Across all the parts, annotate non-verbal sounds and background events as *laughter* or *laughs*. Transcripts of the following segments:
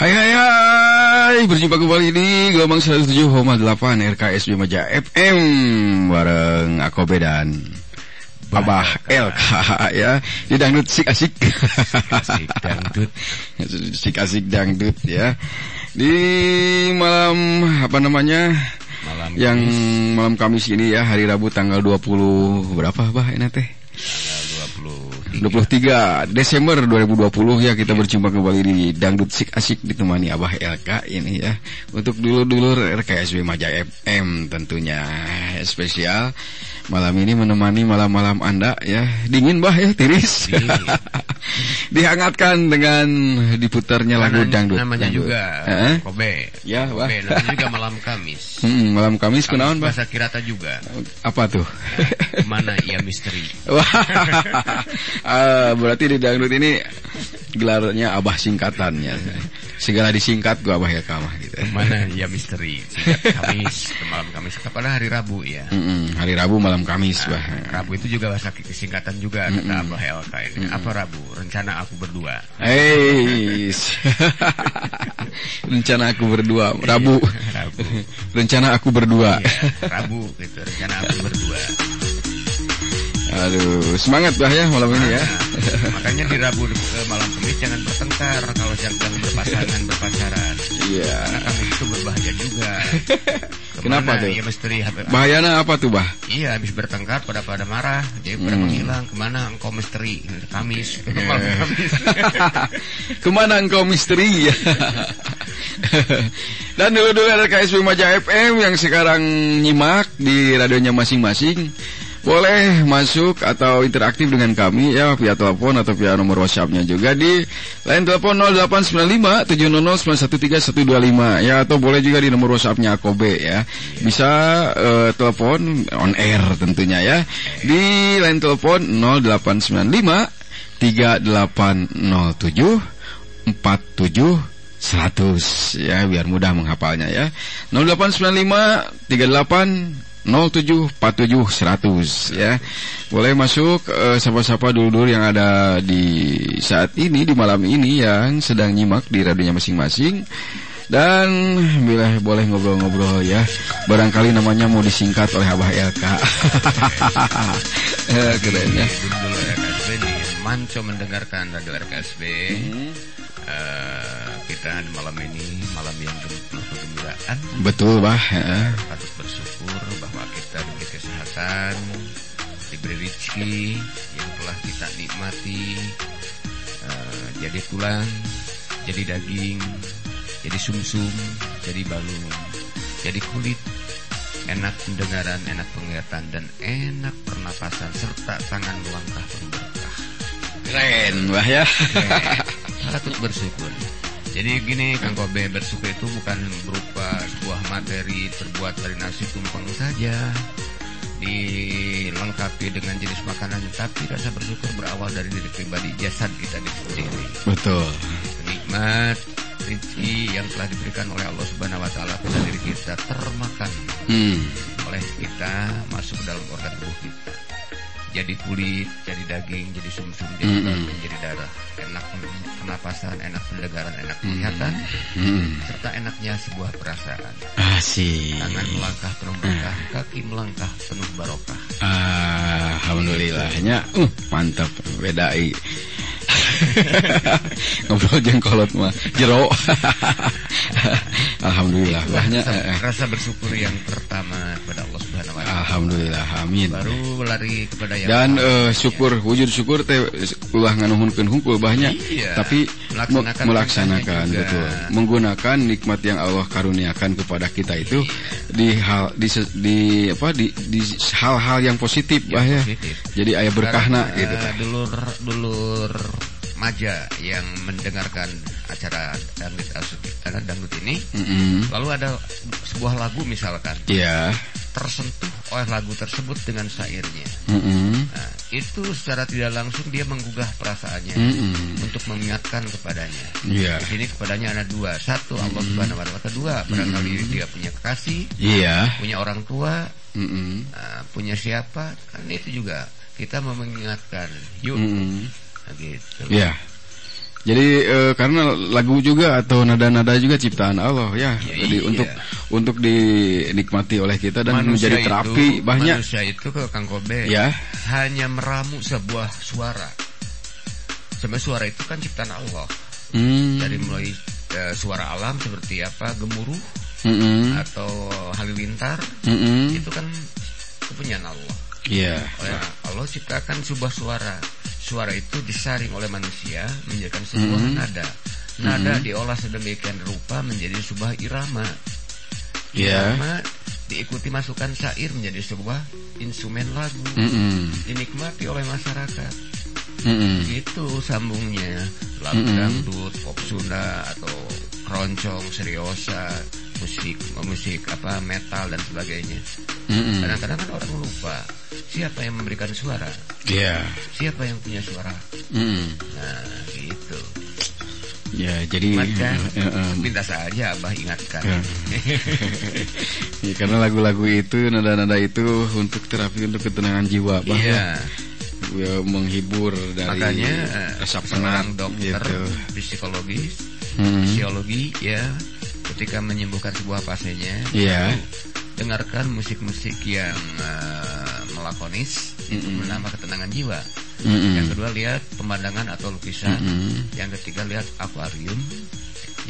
Hai hai hai. Berjumpa kembali di Gelombang 107,8 RKS Bimaja FM Bareng Akobe dan Abah LK ya. Di dangdut sik asik. Asik dangdut. *laughs* Sik asik dangdut ya. Di malam apa namanya Malam Yang Kamis, malam Kamis ini ya Hari Rabu tanggal 20 Berapa bah ini teh 23 23 Desember 2020 ya kita berjumpa kembali di Dangdut Sik Asik ditemani Abah LK ini ya. Untuk dulur-dulur RKSB Maja FM tentunya. Spesial malam ini menemani malam-malam Anda ya. Dingin bah ya tiris. Dingin. *laughs* *laughs* dihangatkan dengan diputarnya lagu Namanya- dangdut Namanya dangdut. juga Heeh. Kobe. Ya, Kobe Wah. namanya juga *laughs* malam Kamis. Hmm, malam Kamis kenaon bah Bahasa Kirata juga. Apa tuh? Mana ia misteri? *laughs* Wah, Ah, berarti di dangdut ini gelarnya abah singkatannya. Segala disingkat gua abah ya kamah gitu. Mana ia misteri Kamis malam Kamis kepada hari Rabu ya Mm-mm, hari Rabu malam Kamis bah. Rabu itu juga bahasa singkatan juga kata Abah LK ini. Apa Rabu? Rencana aku berdua. Hei, *laughs* rencana aku berdua Rabu. Rabu. Rencana aku berdua. Iya, Rabu gitu. Rencana aku berdua. Aduh, semangat bah ya malam ini ya. *laughs* Makanya di Rabu eh, malam Kamis jangan bertengkar kalau sedang berpasangan berpacaran. Iya. Karena Kamis itu berbahaya juga. *laughs* Kenapa tuh? Ia misteri Bahayana apa tuh bah? Iya, habis bertengkar pada pada marah, jadi pada Hmm. menghilang. Ke mana engkau misteri? Kamis, *laughs* malam Kamis. Ke mana engkau misteri? Dan dulu-dulu RKS Maja FM yang sekarang nyimak di radionya masing-masing boleh masuk atau interaktif dengan kami ya via telepon atau via nomor WhatsAppnya juga di line telepon 0895 700 913 ya atau boleh juga di nomor WhatsAppnya Akobe ya. Bisa eh, telepon on air tentunya ya di line telepon 0895 3807 47 100 ya biar mudah menghafalnya ya. 0895 38 07 47 100 ya boleh masuk eh, sapa-sapa dulu-dulu yang ada di saat ini di malam ini yang sedang nyimak di radionya masing-masing dan bila boleh ngobrol-ngobrol ya barangkali namanya mau disingkat oleh Abah LK *laughs* Eh, keren ya Dulu RKSB nih, manco mendengarkan radio RKSB. Hmm. Eh, kita di malam ini malam yang penuh kegembiraan. betul bah ya. Patut bersyukur kesehatan, diberi rezeki yang telah kita nikmati. Eh, jadi tulang, jadi daging, jadi sumsum, jadi balung, jadi kulit. Enak pendengaran, enak penglihatan, dan enak pernapasan serta tangan melangkah berkah. keren bah ya patut bersyukur. Jadi gini Kang Kobe bersyukur itu bukan berupa sebuah materi terbuat dari nasi tumpeng saja dilengkapi dengan jenis makanan tapi rasa bersyukur berawal dari diri pribadi jasad kita di sendiri betul nikmat rezeki yang telah diberikan oleh Allah Subhanahu wa taala pada diri kita termakan hmm. oleh kita masuk ke dalam organ tubuh kita. Jadi kulit, jadi daging, jadi sumsum, jadi Mm-mm. balung, jadi darah. Enak pernapasan, enak pendengaran, enak penglihatan, Hmm. serta enaknya sebuah perasaan. Asik. Tangan melangkah penuh berkah, kaki melangkah penuh barokah. Alhamdulillahnya, uh, mantap, bedai. *laughs* Ngobrol jengkolot mah jero. *laughs* Alhamdulillah, banyak. Rasa, rasa bersyukur yang pertama kepada Alhamdulillah, amin. Baru lari kepada yang Dan eh, syukur wujud syukur teh ulah nganuhunkeun hungkul banyak Iya. tapi me- Melaksanakan melaksanakan betul menggunakan nikmat yang Allah karuniakan kepada kita itu Iya. di hal di, di apa di di hal-hal yang positif bah ya. positif. Jadi ayah berkahna Sekarang, gitu. eh, dulur dulur maja yang mendengarkan acara dangdut acara dangdut ini Mm-mm. lalu ada sebuah lagu misalkan Iya. tersentuh oleh lagu tersebut dengan syairnya Mm-mm. nah, itu secara tidak langsung dia menggugah perasaannya Mm-mm. untuk mengingatkan kepadanya Iya. di sini kepadanya ada dua satu Allah subhanahu wa taala kedua barangkali dia punya kekasih Iya. punya orang tua Mm-mm. nah, punya siapa kan itu juga kita mau mengingatkan yuk Mm-mm. Nah, gitu Iya. Jadi eh, karena lagu juga atau nada-nada juga ciptaan Allah ya. Ya, Jadi iya. untuk untuk dinikmati oleh kita dan menjadi terapi itu, banyak Manusia itu ke Kang Kobe ya. hanya meramu sebuah suara. Sebenarnya suara itu kan ciptaan Allah. Hmm. Dari mulai eh, suara alam seperti apa gemuruh Mm-mm. atau halilintar Mm-mm. itu kan kepunyaan Allah. Iya. Oleh Allah ciptakan sebuah suara. Suara itu disaring oleh manusia menjadikan sebuah Mhm. nada. Nada diolah sedemikian rupa menjadi sebuah irama. Irama diikuti masukan syair menjadi sebuah instrumen lagu. Mm-mm. Dinikmati oleh masyarakat. Mm-mm. Itu sambungnya lagu Mhm. dangdut, pop Sunda atau keroncong, seriosa, musik musik apa metal dan sebagainya. Mm-mm. Kadang-kadang kan orang lupa siapa yang memberikan suara, Iya. siapa yang punya suara. Mm-mm. Nah, gitu. Ya, jadi Maka eh, eh, minta saja Abah ingatkan. Ya. *laughs* ya, karena lagu-lagu itu nada-nada itu untuk terapi untuk ketenangan jiwa bahwa Iya. ya, menghibur dari Makanya eh, rasa penat dokter gitu. psikologis, Hmm. psikologi ya, ketika menyembuhkan sebuah pasiennya, Iya. dengarkan musik-musik yang melakonis itu Mm-mm. menambah ketenangan jiwa. Mm-mm. Yang kedua lihat pemandangan atau lukisan. Mm-mm. Yang ketiga lihat akuarium.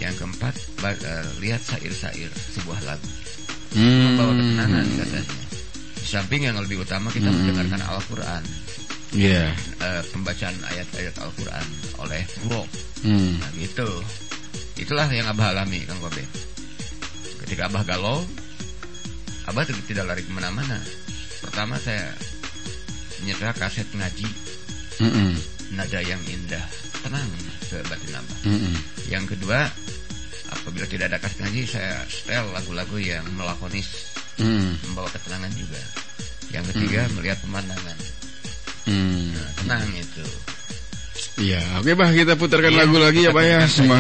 Yang keempat eh, lihat sair-sair sebuah lagu. Hmm. Membawa ketenangan katanya. Di samping yang lebih utama kita Mm-mm. mendengarkan Al-Quran. Iya. eh, pembacaan ayat-ayat Al-Quran oleh guru. Hmm. Nah gitu. Itulah yang Abah alami Kang Kobe. Ketika Abah galau, Abah tidak tidak lari ke mana-mana. Pertama saya menyetel kaset ngaji, Mm-mm. nada yang indah, tenang ke batin Abah. Mm-mm. Yang kedua, apabila tidak ada kaset ngaji, saya setel lagu-lagu yang melakonis, Mm. membawa ketenangan juga. Yang ketiga, melihat pemandangan. Mm. Nah, tenang itu. Iya, oke bah kita putarkan Iya, lagu lagi ya pak ya putarkan semua.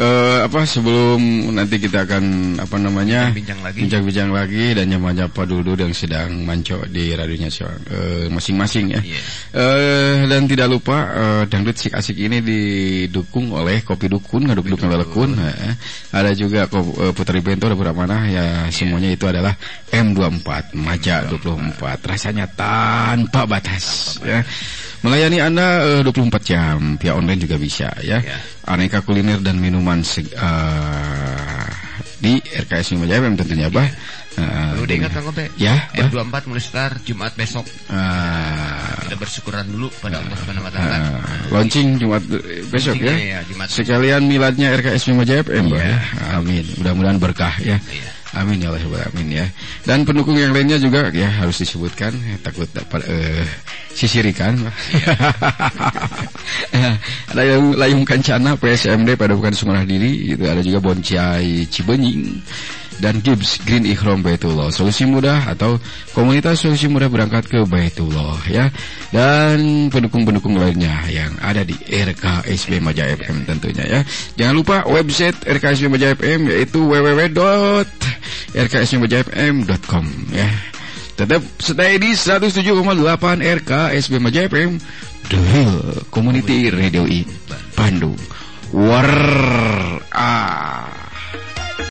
eh, apa sebelum nanti kita akan apa namanya Bincang lagi. bincang-bincang lagi dan nyapa-nyapa dulu yang sedang manco di radionya eh, masing-masing ya. Iya. Eh, dan tidak lupa eh, dangdut sik asik ini didukung oleh kopi dukun ngaduk dukun lekun. Eh, ada juga eh, Putri Bento ada berapa mana ya semuanya itu adalah M24 Maja 24 rasanya tanpa batas ya. Melayani Anda eh, 24 jam via online juga bisa ya. Ya. Aneka kuliner dan minuman seg- eh, di RKS Lima Jaya FM tentunya Bah. Eh, Perlu dengan- diingat Kang Kobe. Ya, Bah. M24 mulai start Jumat besok. Ah, Kita bersyukuran dulu pada Allah Subhanahu wa taala. launching Jumat eh, besok Launchingnya ya. ya, Jumat. Sekalian miladnya RKS Lima Jaya FM Bah, Iya. ya. Amin. Mudah-mudahan berkah ya. Iya. Amin ya Allah amin ya. Dan pendukung yang lainnya juga ya harus disebutkan ya, takut dapat eh, sisirikan. *laughs* ada yang Layung Kancana PSMD pada bukan Sumerah Diri itu ada juga Boncai Cibenying dan Gibbs Green Ikhram Baitullah solusi mudah atau komunitas solusi mudah berangkat ke Baitullah ya dan pendukung-pendukung lainnya yang ada di RKSB Maja FM tentunya ya jangan lupa website RKSB Maja FM yaitu rksbmajfm.com ya. Tetap stay di 107,8 RKSB Maja FM The Community Radio in Bandung. War ah.